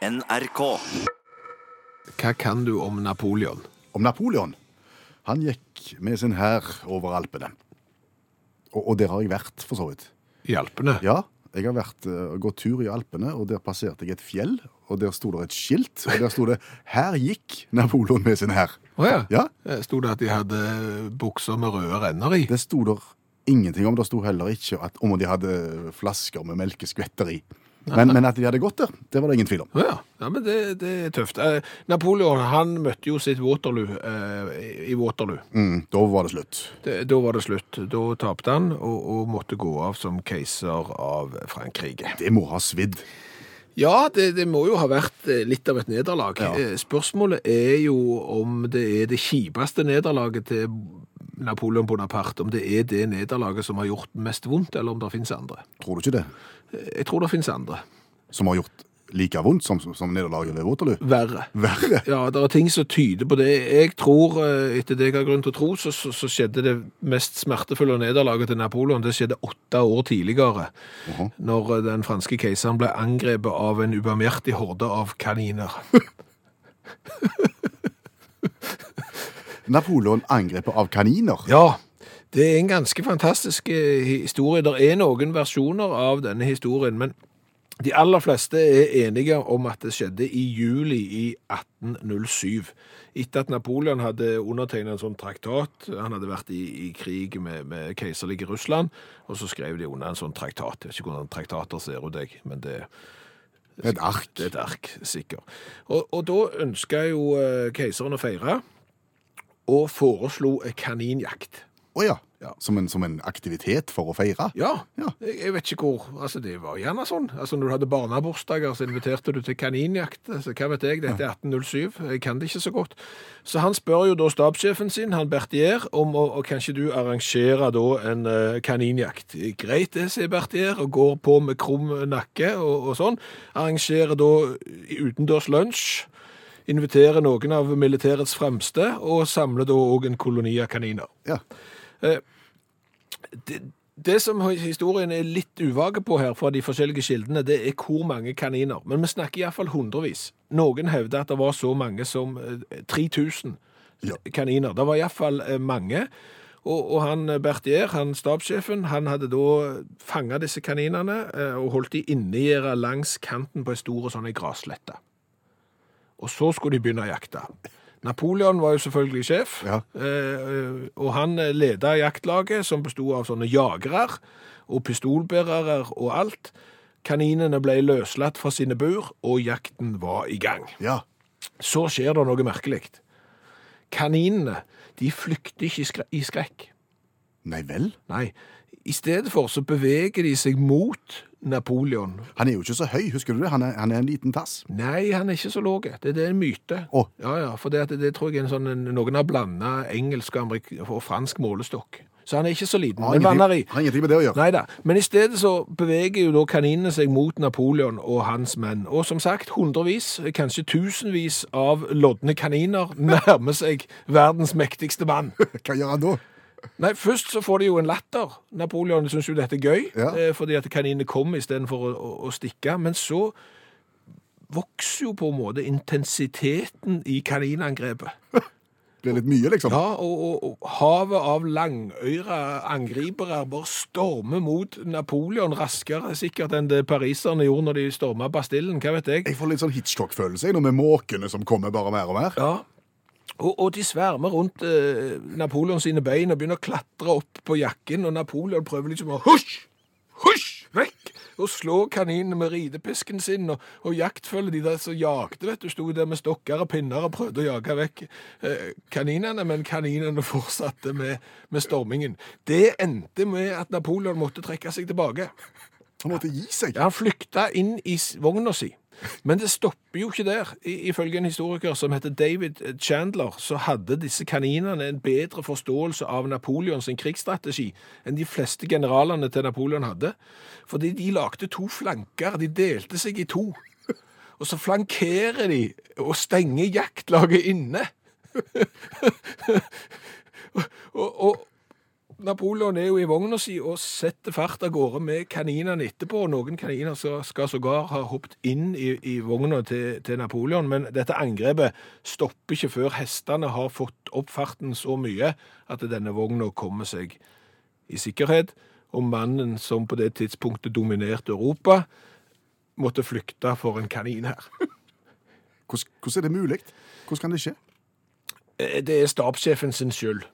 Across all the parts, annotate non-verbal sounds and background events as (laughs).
NRK. Hva kan du om Napoleon? Om Napoleon. Han gikk med sin hær over Alpene. Og, og der har jeg vært, for så vidt. I Alpene? Ja, jeg har vært, eh, gått tur i Alpene, og der passerte jeg et fjell. Og der sto det et skilt, og der sto det 'Her gikk Napoleon med sin hær'. Å ja. Ja, Eh, Sto det at de hadde bukser med røde renner i? Det sto der ingenting om. Det sto heller ikke at, om de hadde flasker med melkeskvetter i. Men, men at de hadde gått der, det var det ingen tvil om. Ja. ja, men det, det er tøft. Eh, Napoleon han møtte jo sitt Waterloo eh, i Waterloo. Mm, da var det slutt. Det, da var det slutt. Da tapte han og, og måtte gå av som keiser av Frankrike. Det må ha svidd. Ja, det, det må jo ha vært eh, litt av et nederlag. Ja. Eh, Spørsmålet er jo om det er det kjipeste nederlaget til Napoleon Bonaparte, om det er det nederlaget som har gjort mest vondt, eller om det finnes andre. Tror du ikke det? Jeg tror det finnes andre. Som har gjort like vondt som, som nederlaget ved Waterloo? Verre. Verre. Ja, det er ting som tyder på det. Jeg tror, eh, etter det jeg har grunn til å tro, så, så, så skjedde det mest smertefulle nederlaget til Napoleon. Det skjedde åtte år tidligere, Jaha. når eh, den franske keiseren ble angrepet av en ubarmhjertig horde av kaniner. (laughs) Napoleon angrepet av kaniner. Ja, det er en ganske fantastisk eh, historie. Det er noen versjoner av denne historien, men de aller fleste er enige om at det skjedde i juli i 1807. Etter at Napoleon hadde undertegnet en sånn traktat, han hadde vært i, i krig med, med keiserlige Russland, og så skrev de under en sånn traktat. Jeg vet ikke hvordan traktater ser ut, jeg, men det, Et ark. et ark, sikkert. Og, og da ønska jo eh, keiseren å feire, og foreslo kaninjakt. Å ja. Ja. Som, en, som en aktivitet for å feire? Ja, Ja. Jeg, jeg vet ikke hvor. Altså, det var gjerne sånn. Altså, når du hadde barnebursdager, så inviterte du til kaninjakt. Altså, hva vet jeg, dette er 1807. Jeg kan det ikke så godt. Så han spør jo da stabssjefen sin, han Bertier, om å, å kanskje du arrangere da en eh, kaninjakt. Greit det, sier Bertier, og går på med krum nakke og, og sånn. Arrangerer da utendørs lunsj. Inviterer noen av militærets fremste, og samler da òg en koloni av kaniner Ja. det, det som historien er litt uvage på her fra de forskjellige kildene, det er hvor mange kaniner. Men vi snakker iallfall hundrevis. Noen hevder at det var så mange som eh, 3000 Ja. kaniner. Det var iallfall eh, mange. Og, og han eh, Bertier, han stabssjefen, han hadde da fanga disse kaninene eh, og holdt de innegjerda langs kanten på ei stor sånn graslette. Og så skulle de begynne å jakte. Napoleon var jo selvfølgelig sjef, Ja. eh, og han leda jaktlaget, som bestod av sånne jagere og pistolbærere og alt. Kaninene ble løslatt fra sine bur, og jakten var i gang. Ja. Så skjer det noe merkelig. Kaninene de flykter ikke i skre- i skrekk. Nei vel? Nei, i stedet for så beveger de seg mot Napoleon. Han er jo ikke så høy, husker du det? Han er, han er en liten tass. Nei, han er ikke så låg. Det, det er en myte. Oh. Ja, ja, for det, det tror jeg er en sånn, en- noen har blanda engelsk og, og fransk målestokk. Så han er ikke så liten, Ah, men vanner har ingenting med det å gjøre. Neida. men i stedet så beveger jo da kaninene seg mot Napoleon og hans menn. Og som sagt, hundrevis, kanskje tusenvis av lodne kaniner nærmer seg verdens mektigste mann. (laughs) Hva gjør han da? Nei, først så får de jo en latter. Napoleon syns jo dette er gøy, Ja. eh, fordi at kaninene kom istedenfor å, å, å stikke. Men så vokser jo på en måte intensiteten i kaninangrepet. Blir (laughs) litt mye, liksom. Ja, og, og, og havet av langøyre angripere bare stormer mot Napoleon raskere sikkert enn det pariserne gjorde når de storma Bastillen. Hva vet jeg? Jeg får litt sånn Hitchcock-følelse nå med måkene som kommer bare mer og mer. Ja. Og, og de svermer rundt eh, Napoleon sine bein og begynner å klatre opp på jakken, og Napoleon prøver liksom å husj, husj, vekk, og slå kaninene med ridepisken sin, og, og jaktfølge de der som jagte, vet du, sto der med stokker og pinner og prøvde å jage vekk eh, kaninene, men kaninene (laughs) fortsatte med, med stormingen. Det endte med at Napoleon måtte trekke seg tilbake. Han måtte gi seg. Ja, han flykta inn i vogna si. Men det stopper jo ikke der. Ifølge en historiker som heter David Chandler, så hadde disse kaninene en bedre forståelse av Napoleons krigsstrategi enn de fleste generalene til Napoleon hadde. Fordi de lagde to flanker, de delte seg i to. Og så flankerer de og stenger jaktlaget inne. (laughs) og, og, Napoleon er jo i vogna si og setter fart av gårde med kaninene etterpå. Noen kaniner skal, sågar ha hoppet inn i, i vogna til, til Napoleon, men dette angrepet stopper ikke før hestene har fått opp farten så mye at denne vogna kommer seg i sikkerhet, og mannen som på det tidspunktet dominerte Europa, måtte flykte for en kanin her. Hvordan, hvordan er det mulig? Hvordan kan det skje? Eh, Det er stabssjefen sin skyld.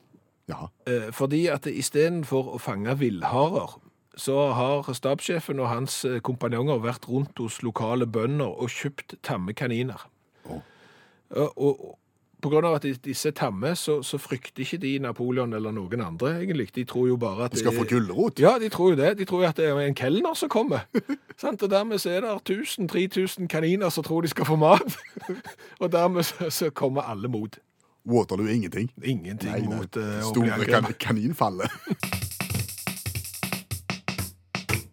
Jaha. Eh, Fordi at istedenfor å fange villharer, så har stabssjefen og hans eh, kompanjonger vært rundt hos lokale bønder og kjøpt tamme kaniner. Oh. Og, på grunn av at disse er tamme, så, så frykter ikke de Napoleon eller noen andre, egentlig. De tror jo bare at De skal få gulrot? Ja, de tror jo det. De tror jo at det er en kelner som kommer. (laughs) Sant? Og dermed så er det 1000-3000 kaniner som tror de skal få mat. (laughs) og dermed så, så kommer alle mot. Waterloo ingenting? Ingenting Nei, nei. mot uh, bli Store kan kaninfallet.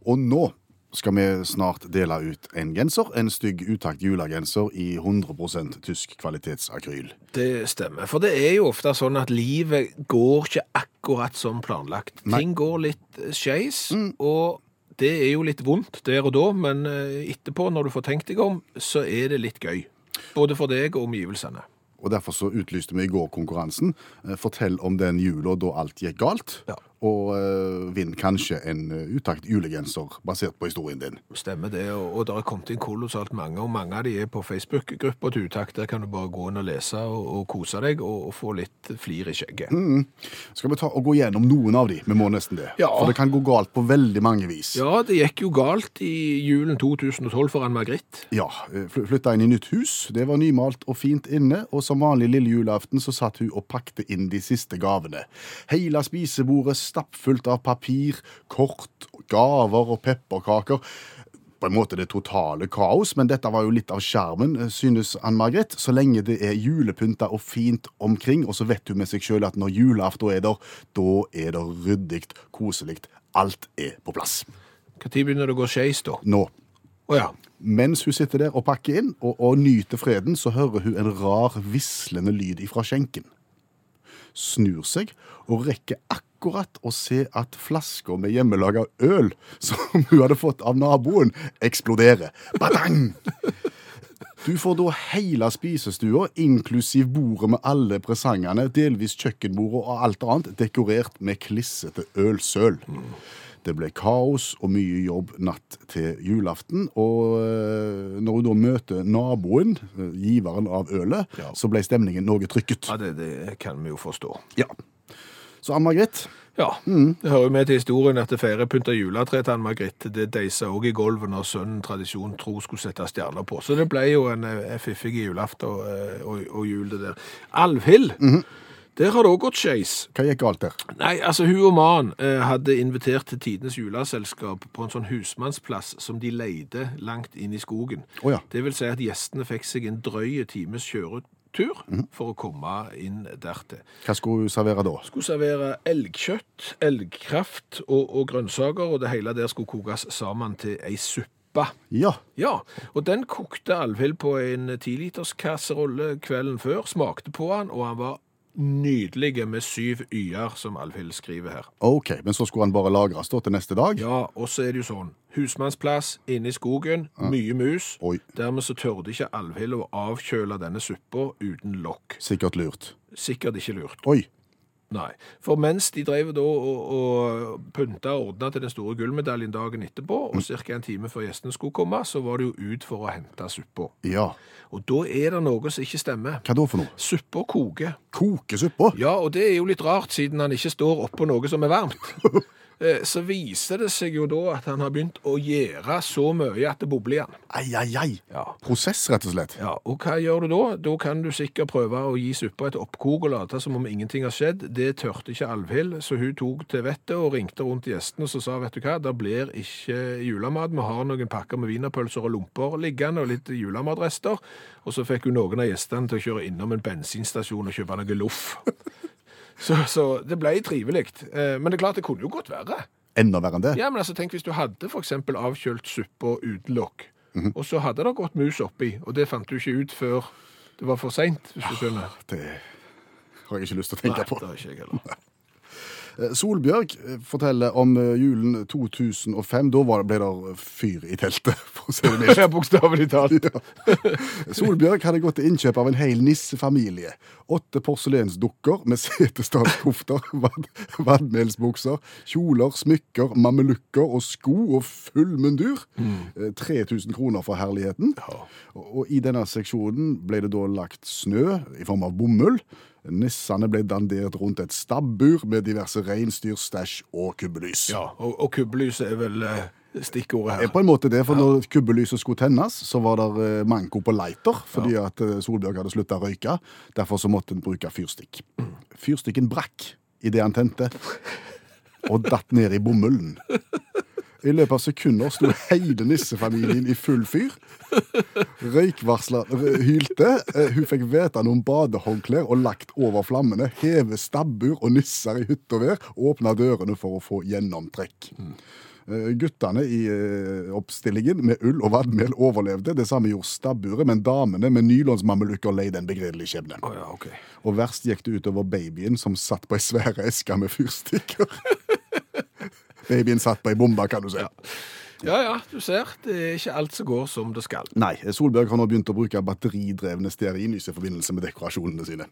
Og nå skal vi snart dele ut en genser, en stygg utakt julegenser i 100% tysk kvalitetsakryl. Det stemmer. For det er jo ofte sånn at livet går ikke akkurat som planlagt. Nei. Ting går litt skeis. Mm. og det er jo litt vondt der og da, men eh, etterpå, når du får tenkt deg om, så er det litt gøy. Både for deg og omgivelsene. Og Derfor så utlyste vi i går konkurransen. Eh, Fortell om den jula da alt gikk galt, Ja. Og eh, vinner kanskje en eh, utakt julegenser basert på historien din. Stemmer det, og, og det har kommet inn kolossalt mange, og mange av de er på Facebook-gruppa til Utakt. Der kan du bare gå inn og lese og, og kose deg, og, og få litt flir i skjegget. Skal vi ta og gå gjennom noen av de? Vi må nesten det. Ja. For det kan gå galt på veldig mange vis. Ja, det gikk jo galt i julen 2012 for Ann-Margrit. Ja, eh, flytta inn i nytt hus. Det var nymalt og fint inne, og som vanlig lille julaften så satt hun og pakte inn de siste gavene. Hele spisebordet stappfullt av papir, kort, gaver og pepperkaker. På en måte det totale kaos, men dette var jo litt av skjermen, eh, synes Ann Margrethe. Så lenge det er julepynta og fint omkring, og så vet hun med seg sjøl at når julaften er der, da er det ryddig, koselig. Alt er på plass. Når begynner det å gå skeis da? Nå. Å ja. Mens hun sitter der og pakker inn og, og nyter freden, så hører hun en rar, vislende lyd ifra skjenken. Snur seg og rekker akkurat å se at flasker med hjemmelaga øl som hun hadde fått av naboen, eksploderer. Badang! Du får da hele spisestua, inklusiv bordet med alle presangene, delvis kjøkkenbordet og alt annet, dekorert med klissete ølsøl. Det ble kaos og mye jobb natt til julaften. Og eh, når hun da møter naboen, eh, giveren av ølet, Ja. så ble stemningen noe trykket. Ja, det, det kan vi jo forstå. Ja. Så Ann-Margret, Ja, det hører jo med til historien at det feirer juletre til Ann-Margrethe. Det deisa òg i gulvet når sønnen tradisjon tro skulle sette stjerner på. Så det ble jo en, eh, fiffig julaften og, eh, og, og jul, det der. Alvhild, der har det òg gått skeis. hva gikk galt der? Nei, altså hun og mannen eh, hadde invitert til tidenes juleselskap på en sånn husmannsplass som de leide langt inn i skogen. Oh, ja. Det vil si at gjestene fikk seg en drøy times kjøretur for å komme inn dertil. Hva skulle hun servere da? Skulle servere elgkjøtt, elgkraft og, og grønnsaker, og det hele der skulle kokes sammen til ei suppe. Ja. Ja, og den kokte Alvhild på en tiliterskasserolle kvelden før, smakte på han, og han var nydelig med syv y-er, som Alvhild skriver her. OK, men så skulle han bare lagres da til neste dag? Ja, og så er det jo sånn, husmannsplass inne i skogen, mye mus. Oi. Dermed så tørde ikke Alvhild å avkjøle denne suppa uten lokk. Sikkert lurt. Sikkert ikke lurt. Oi. Nei, for mens de drev da og, og pynta og ordna til den store gullmedaljen dagen etterpå, og ca. en time før gjestene skulle komme, så var det jo ut for å hente suppa. Ja. Og da er det noe som ikke stemmer. Hva da for noe? Suppa koker. Kokesuppa? Ja, og det er jo litt rart, siden han ikke står oppå noe som er varmt. (laughs) Eh, Så viser det seg jo da at han har begynt å gjøre så mye at det bobler igjen. Ai, ai, ai. Ja. Prosess, rett og slett. Ja, og hva gjør du da? Da kan du sikkert prøve å gi suppa et oppkok og late som om ingenting har skjedd. Det tørte ikke Alvhild, så hun tok til vettet og ringte rundt gjestene og sa, vet du hva, det blir ikke julemat. Vi har noen pakker med wienerpølser og lomper liggende og litt julematrester. Og så fikk hun noen av gjestene til å kjøre innom en bensinstasjon og kjøpe noe loff. (laughs) Så, så det ble trivelig. Eh, Men det er klart, det kunne jo godt være. Enda verre enn det. Ja, men altså, tenk hvis du hadde eksempel avkjølt suppa uten lokk, og så hadde det gått mus oppi, og det fant du ikke ut før det var for seint, hvis du skjønner. Det har jeg ikke lyst til å tenke på. det har ikke jeg heller. (laughs) Eh, Solbjørg eh, forteller om eh, julen 2005. Da var ble det fyr i teltet, (laughs) for å si det mildt. Ja, bokstavelig talt. (laughs) Solbjørg hadde gått til innkjøp av en hel nissefamilie. Åtte porselensdukker med setesdalskofter, (laughs) vannmelsbukser, vadmelsbukser, kjoler, smykker, mamelukker og sko og full mundur. Mm. 3000 kroner for herligheten. Ja. Og i denne seksjonen ble det da lagt snø i form av bomull. Nissene ble dandert rundt et stabbur med diverse reinsdyr, stæsj og kubbelys. Ja, og, og kubbelyset er vel eh, stikkordet er på en måte det, for når kubbelyset skulle tennes, så var det eh, manko på lighter, fordi at eh, Solbjørg hadde slutta å røyke. Derfor så måtte en bruke fyrstikk. Fyrstikken brakk idet han tente, og datt ned i bomullen. I løpet av sekunder sto hele nissefamilien i full fyr. Røykvarsler hylte. Eh, Hun fikk vite noen badehåndklær og lagt over flammene. Heve stabbur og nisser i hytt og vær. Åpna dørene for å få gjennomtrekk. Eh, Guttene i eh, oppstillingen med ull og vadmel overlevde. Det samme gjorde stabburet, men damene med nylonsmammelukker leide en begredelig skjebne. Oh ja, okay. Og verst gikk det utover babyen som satt på ei svære eske med fyrstikker. Babyen satt på ei bombe, kan du si. Ja ja, du ser. Det er ikke alt som går som det skal. Nei, Solberg har nå begynt å bruke batteridrevne stearinlys i forbindelse med dekorasjonene sine.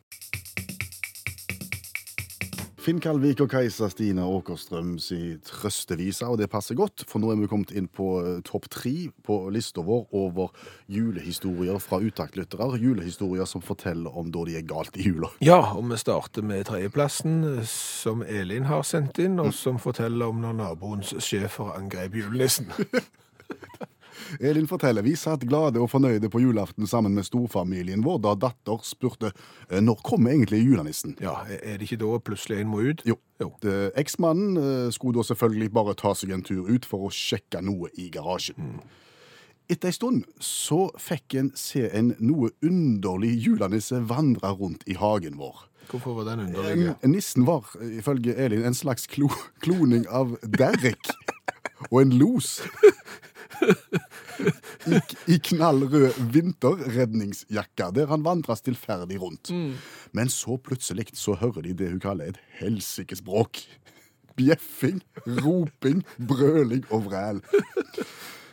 Finn Kalvik og Kajsa Stina Åkerstrøm si trøstevisa, og det passer godt, for nå er vi kommet inn på eh, topp tre på lista vår over julehistorier fra utaktlyttere. Julehistorier som forteller om da de er galt i jula. Ja, og vi starter med tredjeplassen, som Elin har sendt inn, og som forteller om når naboens schæfer angrep julenissen. (laughs) Elin forteller vi satt glade og fornøyde på julaften sammen med storfamilien vår da datter spurte «Eh, når kommer egentlig julenissen. Ja, er det ikke da plutselig en må ut? Jo. Jo. Eksmannen eh, skulle da selvfølgelig bare ta seg en tur ut for å sjekke noe i garasjen. Etter ei stund så fikk en se en noe underlig julenisse vandre rundt i hagen vår. Hvorfor var den underlig? En, nissen var, ifølge Elin, en slags klo, kloning av Derek (laughs) og en los. I, I knallrød vinterredningsjakke, der han vandrer stillferdig rundt. Men så plutselig så hører de det hun kaller et helsikesbråk. Bjeffing, roping, brøling og vræl.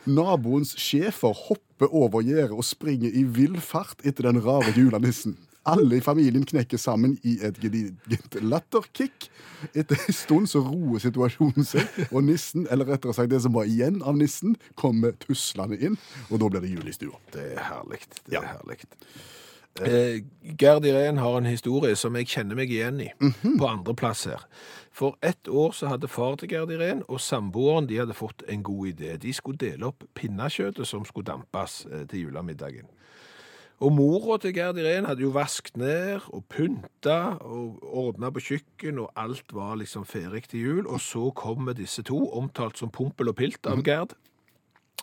Naboens schæfer hopper over gjerdet og springer i vill fart etter den rare julenissen. Alle i familien knekker sammen i et gedigent latterkick. Etter en stund så roer situasjonen seg, og nissen, eller rettere sagt det som var igjen av nissen, kommer tuslende inn, og da blir det jul i stua. Det er herlig. Det er Ja. herlig. Eh, Gerd Irén har en historie som jeg kjenner meg igjen i, på andreplass her. For ett år så hadde far til Gerd Irén og samboeren de hadde fått en god idé. De skulle dele opp pinnekjøttet som skulle dampes eh, til julemiddagen. Og mora til Gerd Irén hadde jo vasket ned og pynta og ordna på kjøkken, og alt var liksom ferdig til jul. Og så kommer disse to, omtalt som Pompel og Pilt av Gerd.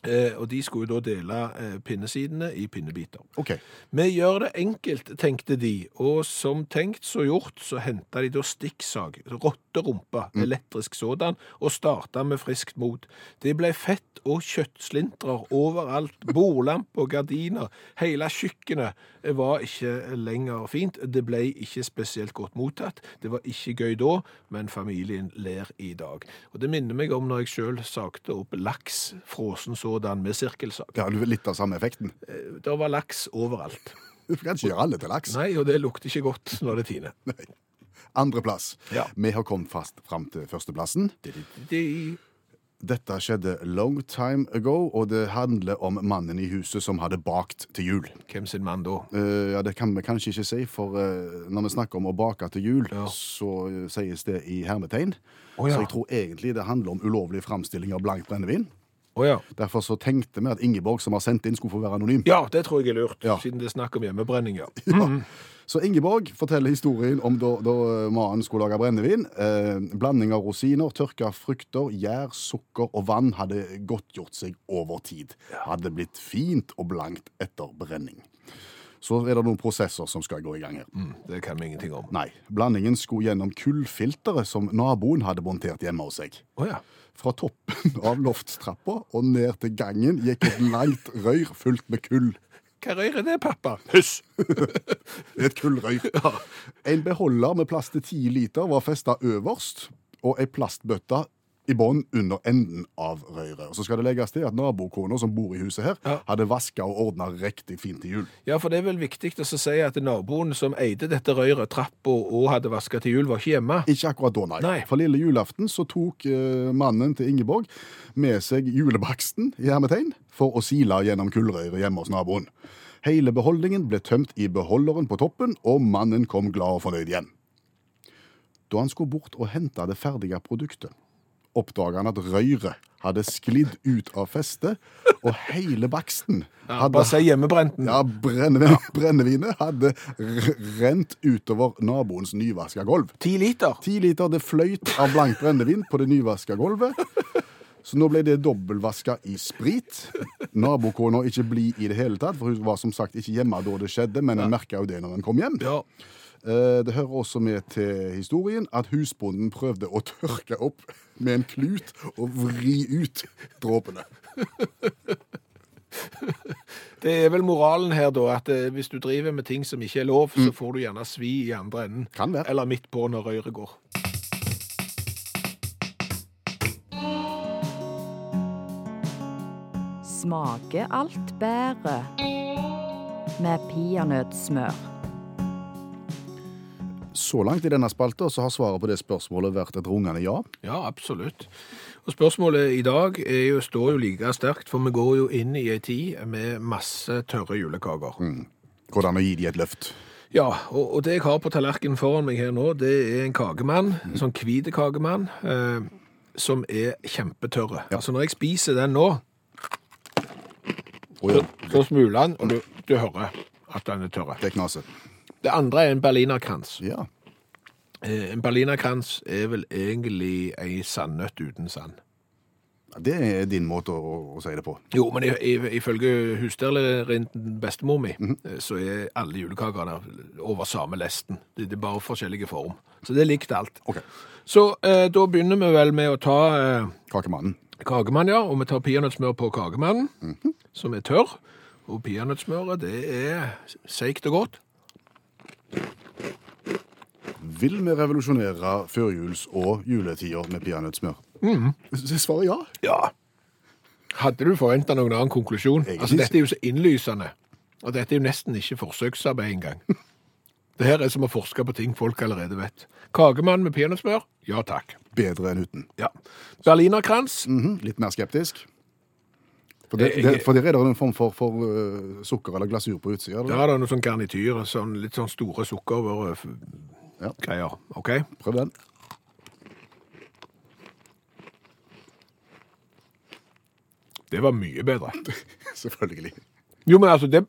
Eh, og de skulle jo da dele eh, pinnesidene i pinnebiter. OK. Vi gjør det enkelt, tenkte de, og som tenkt så gjort, så henta de da stikksag, rotterumpe, elektrisk sådan, og starta med friskt mot. Det ble fett og kjøttslintrer overalt, (laughs) bordlamp og gardiner. Hele kjøkkenet var ikke lenger fint. Det ble ikke spesielt godt mottatt. Det var ikke gøy da, men familien ler i dag. Og det minner meg om når jeg sjøl sagte opp laks, frossen sådan, med sirkelsag. Ja, litt av samme effekten. Det var laks overalt. (laughs) Du kan ikke gjøre alle til laks. Nei, og det lukter ikke godt når det tiner. (laughs) Andreplass. Ja. Vi har kommet fast fram til førsteplassen. De- Dette skjedde long time ago, og det handler om mannen i huset som hadde bakt til jul. Hvem sin mann da? Uh, ja, Det kan vi kanskje ikke si, for uh, når vi snakker om å bake til jul, Ja. så uh, sies det i hermetegn. Oh, ja. Så jeg tror egentlig det handler om ulovlig framstilling av blankt brennevin. Å ja. Derfor så tenkte vi at Ingeborg, som har sendt inn, skulle få være anonym. Ja, det tror jeg er lurt, Ja. siden det er snakk om hjemmebrenning, ja. Ja. Så Ingeborg forteller historien om da, da mannen skulle lage brennevin. Eh, blanding av rosiner, tørka frukter, gjær, sukker og vann hadde godtgjort seg over tid. Hadde blitt fint og blankt etter brenning. Så er det noen prosesser som skal gå i gang her. Mm, det kan vi ingenting om. Nei, blandingen skulle gjennom kullfilteret som naboen hadde montert hjemme hos seg. Oh, ja. Fra toppen av loftstrappa og ned til gangen gikk et langt røyr fullt med kull. Hva røyr er det, pappa? Hysj! (laughs) Et kullrøyr. En beholder med plass til ti liter var festa øverst. og ei plastbøtte i bånn under enden av røret. Og Så skal det legges til at nabokona som bor i huset her, Ja. hadde vaska og ordna riktig fint til jul. Ja, for det er vel viktig å si at naboen som eide dette røret, trappa og hadde vaska til jul, var ikke hjemme. Ikke akkurat da, nei. Nei. For lille julaften så tok eh, mannen til Ingeborg med seg julebaksten i hermetegn for å sile gjennom kullrøret hjemme hos naboen. Hele beholdningen ble tømt i beholderen på toppen, og mannen kom glad og fornøyd igjen. Da han skulle bort og hente det ferdige produktet, oppdaga han at røret hadde sklidd ut av festet, og hele baksten hadde bare si hjemmebrenten. ja, brennevin, brennevinet hadde rent utover naboens nyvaska gulv. Ti liter. Ti liter det fløyt av blankt brennevin på det nyvaska gulvet. Så nå ble det dobbeltvaska i sprit. Nabokona ikke blid i det hele tatt, for hun var som sagt ikke hjemme da det skjedde, men hun merka jo det når hun kom hjem. Ja. Eh, Det hører også med til historien at husbonden prøvde å tørke opp med en klut og vri ut dråpene. (laughs) Det er vel moralen her, da, at eh, hvis du driver med ting som ikke er lov, så får du gjerne svi i andre enden. Kan være. Eller midt på når røret går. Smaker alt bedre med peanøttsmør. Så langt i denne spalta så har svaret på det spørsmålet vært et rungende ja. Ja, absolutt. Og spørsmålet i dag er jo, står jo like sterkt, for vi går jo inn i ei tid med masse tørre julekaker. Hvordan å gi de et løft. Ja, og, og det jeg har på tallerkenen foran meg her nå, det er en kakemann, en sånn hvit kakemann, eh, som er kjempetørre. Altså når jeg spiser den nå, oh, så, ja, så smuler den, og du, du hører at den er tørre. det knaser. Det andre er en berlinerkrans. Ja. Eh, en berlinerkrans er vel egentlig ei sandnøtt uten sand. Det er din måte å, å si det på. Jo, men ifølge husdyrlærerinnen bestemor mi, eh, så er alle julekakene over samme lesten. Det, det er bare forskjellige form. Så det er likt alt. Okay. Så eh, da begynner vi vel med å ta eh, Kakemannen. kakemann, ja, og vi tar peanøttsmør på kakemannen, som er tørr. Og peanøttsmøret, det er seigt og godt. Vil vi revolusjonere førjuls- og juletida med peanøttsmør? Mm. Svaret ja. Ja. Hadde du forventa noen annen konklusjon? Egentlig Altså, Dette er jo så innlysende. Og dette er jo nesten ikke forsøksarbeid engang. (laughs) Det her er som å forske på ting folk allerede vet. Kakemann med peanøttsmør? Ja takk. Bedre enn uten. Ja. Berlinerkrans? Mhm, Litt mer skeptisk. For, det, det, for der er det en form for, for uh, sukker eller glasur på utsida. Ja, det er noe sånn garnityr, sånn, litt sånn store sukkergreier. Ja. OK? Prøv den. Det var mye bedre. (laughs) Selvfølgelig. Jo, men altså, det,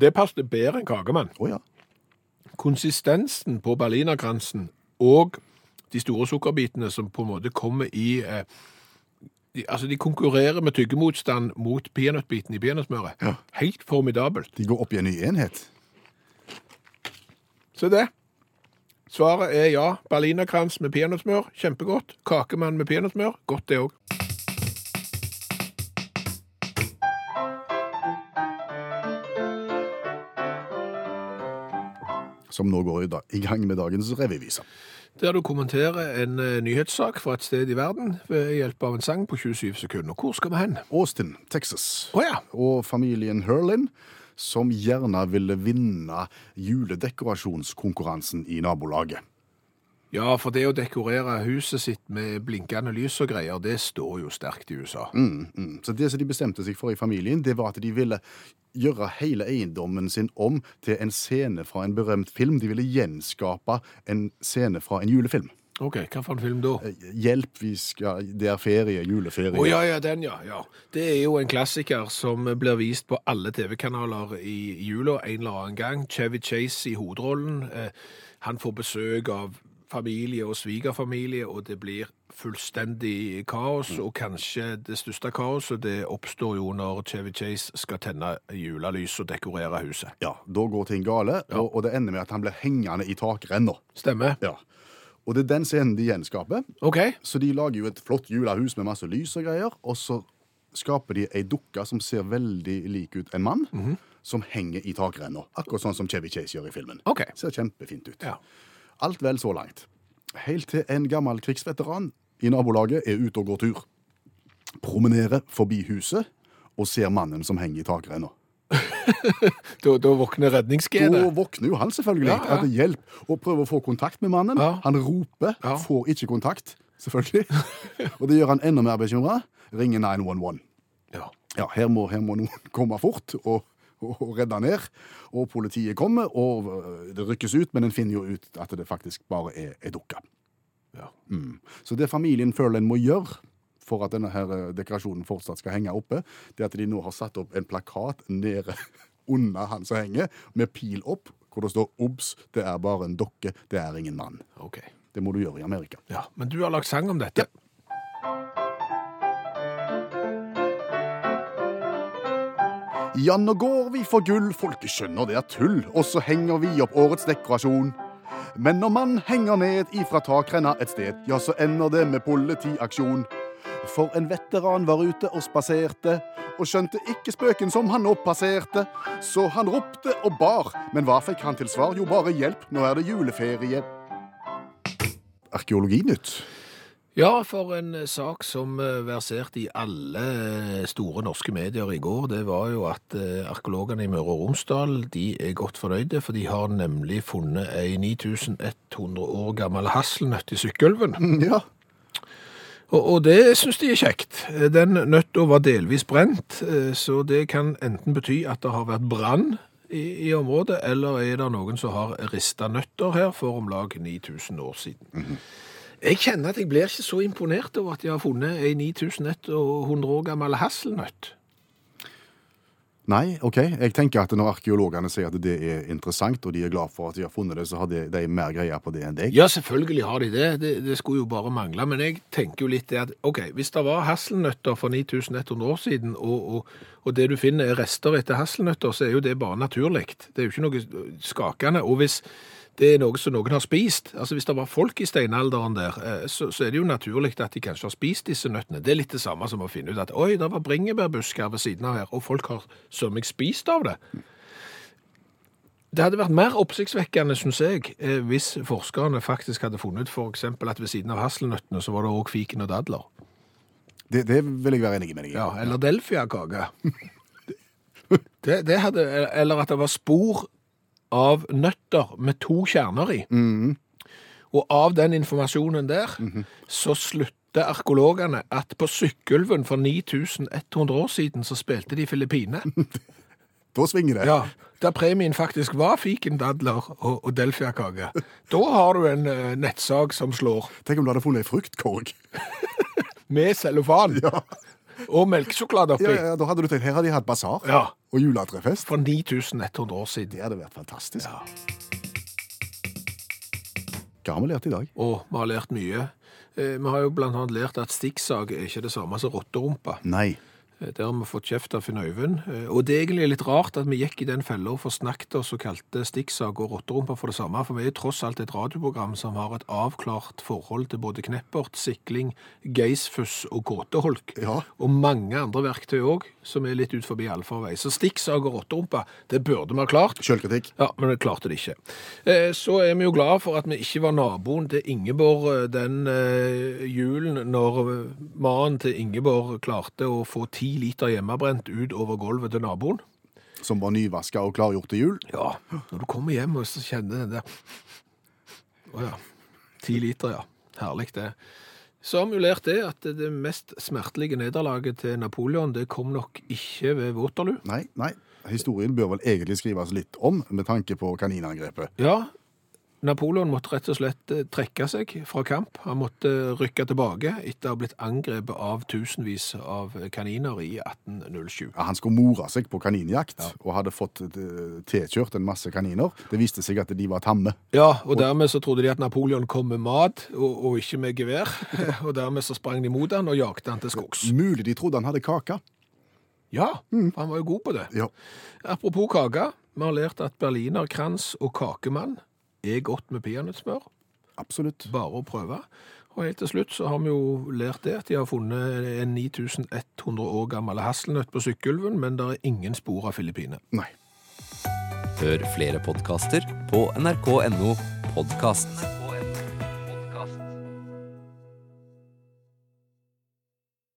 det passet bedre enn kakemann. Å ja. konsistensen på berlinerkransen og de store sukkerbitene som på en måte kommer i eh, de, Altså, de konkurrerer med tyggemotstand mot peanøttbiten i peanøttsmøret. Ja. Helt formidabelt. De går opp i en ny enhet. Se det. Svaret er ja. Berlinerkrans med peanøttsmør, kjempegodt. Kakemann med peanøttsmør, godt det òg. Som nå går i, dag, i gang med dagens revyvise. Der du kommenterer en eh, nyhetssak fra et sted i verden ved hjelp av en sang på 27 sekunder. Hvor skal vi hen? Austin, Texas. Oh, ja. Og familien Hurlin, som gjerne ville vinne juledekorasjonskonkurransen i nabolaget. Ja, for det å dekorere huset sitt med blinkende lys og greier, det står jo sterkt i USA. Mm, mm. Så det som de bestemte seg for i familien, det var at de ville gjøre hele eiendommen sin om til en scene fra en berømt film. De ville gjenskape en scene fra en julefilm. Ok, hva for en film da? Eh, Hjelp, vi skal Det er ferie, juleferie. Å ja, ja, den, ja, ja. Det er jo en klassiker som blir vist på alle TV-kanaler i jula en eller annen gang. Chevy Chase i hovedrollen. Eh, Han får besøk av familie og svigerfamilie, og det blir fullstendig kaos. Og kanskje det største kaoset det oppstår jo når Chevy Chase skal tenne julelys og dekorere huset. Ja, Da går ting gale, og, og det ender med at han blir hengende i takrenna. Stemmer? Ja. Og det er den scenen de gjenskaper. OK. Så de lager jo et flott julehus med masse lys og greier, og så skaper de ei dukke som ser veldig lik ut en mann, som henger i takrenna. Akkurat sånn som Chevy Chase gjør i filmen. Ok. Ser kjempefint ut. Ja. Alt vel så langt. Helt til en gammel krigsveteran i nabolaget er ute og går tur. Promenerer forbi huset og ser mannen som henger i takrenna. (laughs) Da, da våkner redningsgenet? Da våkner jo han selvfølgelig. Ja, ja. At hjelp, og prøver å få kontakt med mannen. Ja. Han roper, Ja. får ikke kontakt, selvfølgelig. (laughs) og det gjør han enda mer bekymra. Ringer 911. Ja. Ja, her må, her må noen (laughs) komme fort og, og, redde ned. Og politiet kommer, og øh, det rykkes ut, men en finner jo ut at det faktisk bare er ei dukke. Ja. Mm. Så det familien føler en må gjøre for at denne her øh, dekorasjonen fortsatt skal henge oppe, det er at de nå har satt opp en plakat nede (laughs) under han som henger, med pil opp, hvor det står 'Obs, det er bare en dokke, det er ingen mann'. Okay. Det må du gjøre i Amerika. Ja, Men du har lagt sang om dette. Ja, nå går vi for gull, folket skjønner det er tull, og så henger vi opp årets dekorasjon. Men når man henger ned ifra takrenna et sted, ja, så ender det med politiaksjon. For en veteran var ute og spaserte, og skjønte ikke spøken som han nå passerte. Så han ropte og bar, men hva fikk han til svar? Jo, bare hjelp, nå er det juleferie. Arkeologinytt. Ja, for en eh, sak som eh, verserte i alle eh, store norske medier i går, det var jo at arkeologene i Møre og Romsdal de er godt fornøyde, for de har nemlig funnet ei 9100 år gammel hasselnøtt i Sykkylven. Ja, Og, og det syns de er kjekt. Den nøtta var delvis brent, så det kan enten bety at det har vært brann i, i området, eller er det noen som har rista nøtter her for om lag 9000 år siden. Jeg kjenner at jeg blir ikke så imponert over at de har funnet ei 9100 år gammel hasselnøtt. Nei, OK. Jeg tenker at når arkeologene sier at det er interessant, og de er glad for at de har funnet det, så har de, de mer greier på det enn deg. Ja, selvfølgelig har de det. det. Det skulle jo bare mangle. Men jeg tenker jo litt det at OK, hvis det var hasselnøtter for 9100 år siden, og, og, og det du finner er rester etter hasselnøtter, så er jo det bare naturlig. Det er jo ikke noe skakende. Og hvis det er noe som noen har spist, altså hvis det var folk i steinalderen der, eh, så, så er det jo naturlig at de kanskje har spist disse nøttene. Det er litt det samme som å finne ut at oi, det var bringebærbusker ved siden av her, og folk har sømmig spist av det. Det hadde vært mer oppsiktsvekkende, syns jeg, eh, hvis forskerne faktisk hadde funnet for eksempel at ved siden av hasselnøttene så var det òg fiken og dadler. Det, det vil jeg være enig med deg i. Ja, eller delfiakake. (laughs) Det, det hadde, eller at det var spor av nøtter med to kjerner i. Og av den informasjonen der, så slutter arkeologene at på Sykkylven for 9100 år siden så spilte de Filippine. (laughs) Da svinger det. Ja, der premien faktisk var fiken, dadler og, og delfiakake. Da har du en uh, nettsak som slår. Tenk om du hadde funnet ei fruktkorg. (laughs) Med cellofan. Ja. Og melkesjokolade oppi. Ja, ja, da hadde du tenkt her har de hatt basar Ja. og juletrefest. For 9100 år siden. Det hadde vært fantastisk. Hva har vi lært i dag? Og vi har lært mye. Eh, Vi har jo blant annet lært at stikksag er ikke det samme som rotterumpa. Nei. Eh, Det har vi fått kjeft av Finn Øyvind. Eh, Og det er egentlig litt rart at vi gikk i den fella og forsnakket oss og kalte stikksag og rotterumpa for det samme, for vi er tross alt et radioprogram som har et avklart forhold til både kneppert, sikling, geisfuss og gåteholk. Ja. Og mange andre verktøy òg, som er litt ut forbi allfarvei. Så stikksag og rotterumpa, det burde vi ha klart. Sjølkritikk. Ja, men vi klarte det ikke. Eh, Så er vi jo glad for at vi ikke var naboen til Ingeborg den julen når mannen til Ingeborg klarte å få ti liter hjemmebrent ut over gulvet til naboen. Som var nyvaska og klargjort til jul. Ja, når du kommer hjem og så kjenner den der Å ja. Ti liter, ja. Herlig, det. Så har vi lært det at det mest smertelige nederlaget til Napoleon, det kom nok ikke ved Waterloo. Nei, nei. Historien bør vel egentlig skrives litt om med tanke på kaninangrepet. Ja, Napoleon måtte rett og slett eh, trekke seg fra kamp. Han måtte rykke tilbake etter å ha blitt angrepet av tusenvis av kaniner i 1807. Ja, han skulle more seg på kaninjakt og hadde fått eh, tilkjørt en masse kaniner. Det viste seg at de var tamme. Ja, og dermed så trodde de at Napoleon kom med mat og, og ikke med gevær. (laughs) Og dermed så sprang de mot han og jagte han til skogs. Mulig de trodde han hadde kake. Ja, for han var jo god på det. Ja. Apropos kake, vi har lært at berlinerkrans og kakemann er godt med peanøttsmør. Absolutt. Bare å prøve. Og helt til slutt så har vi jo lært det at de har funnet en 9100 år gammel hasselnøtt på Sykkylven, men det er ingen spor av Filippine. Nei. Hør flere podkaster på nrk.no podkast.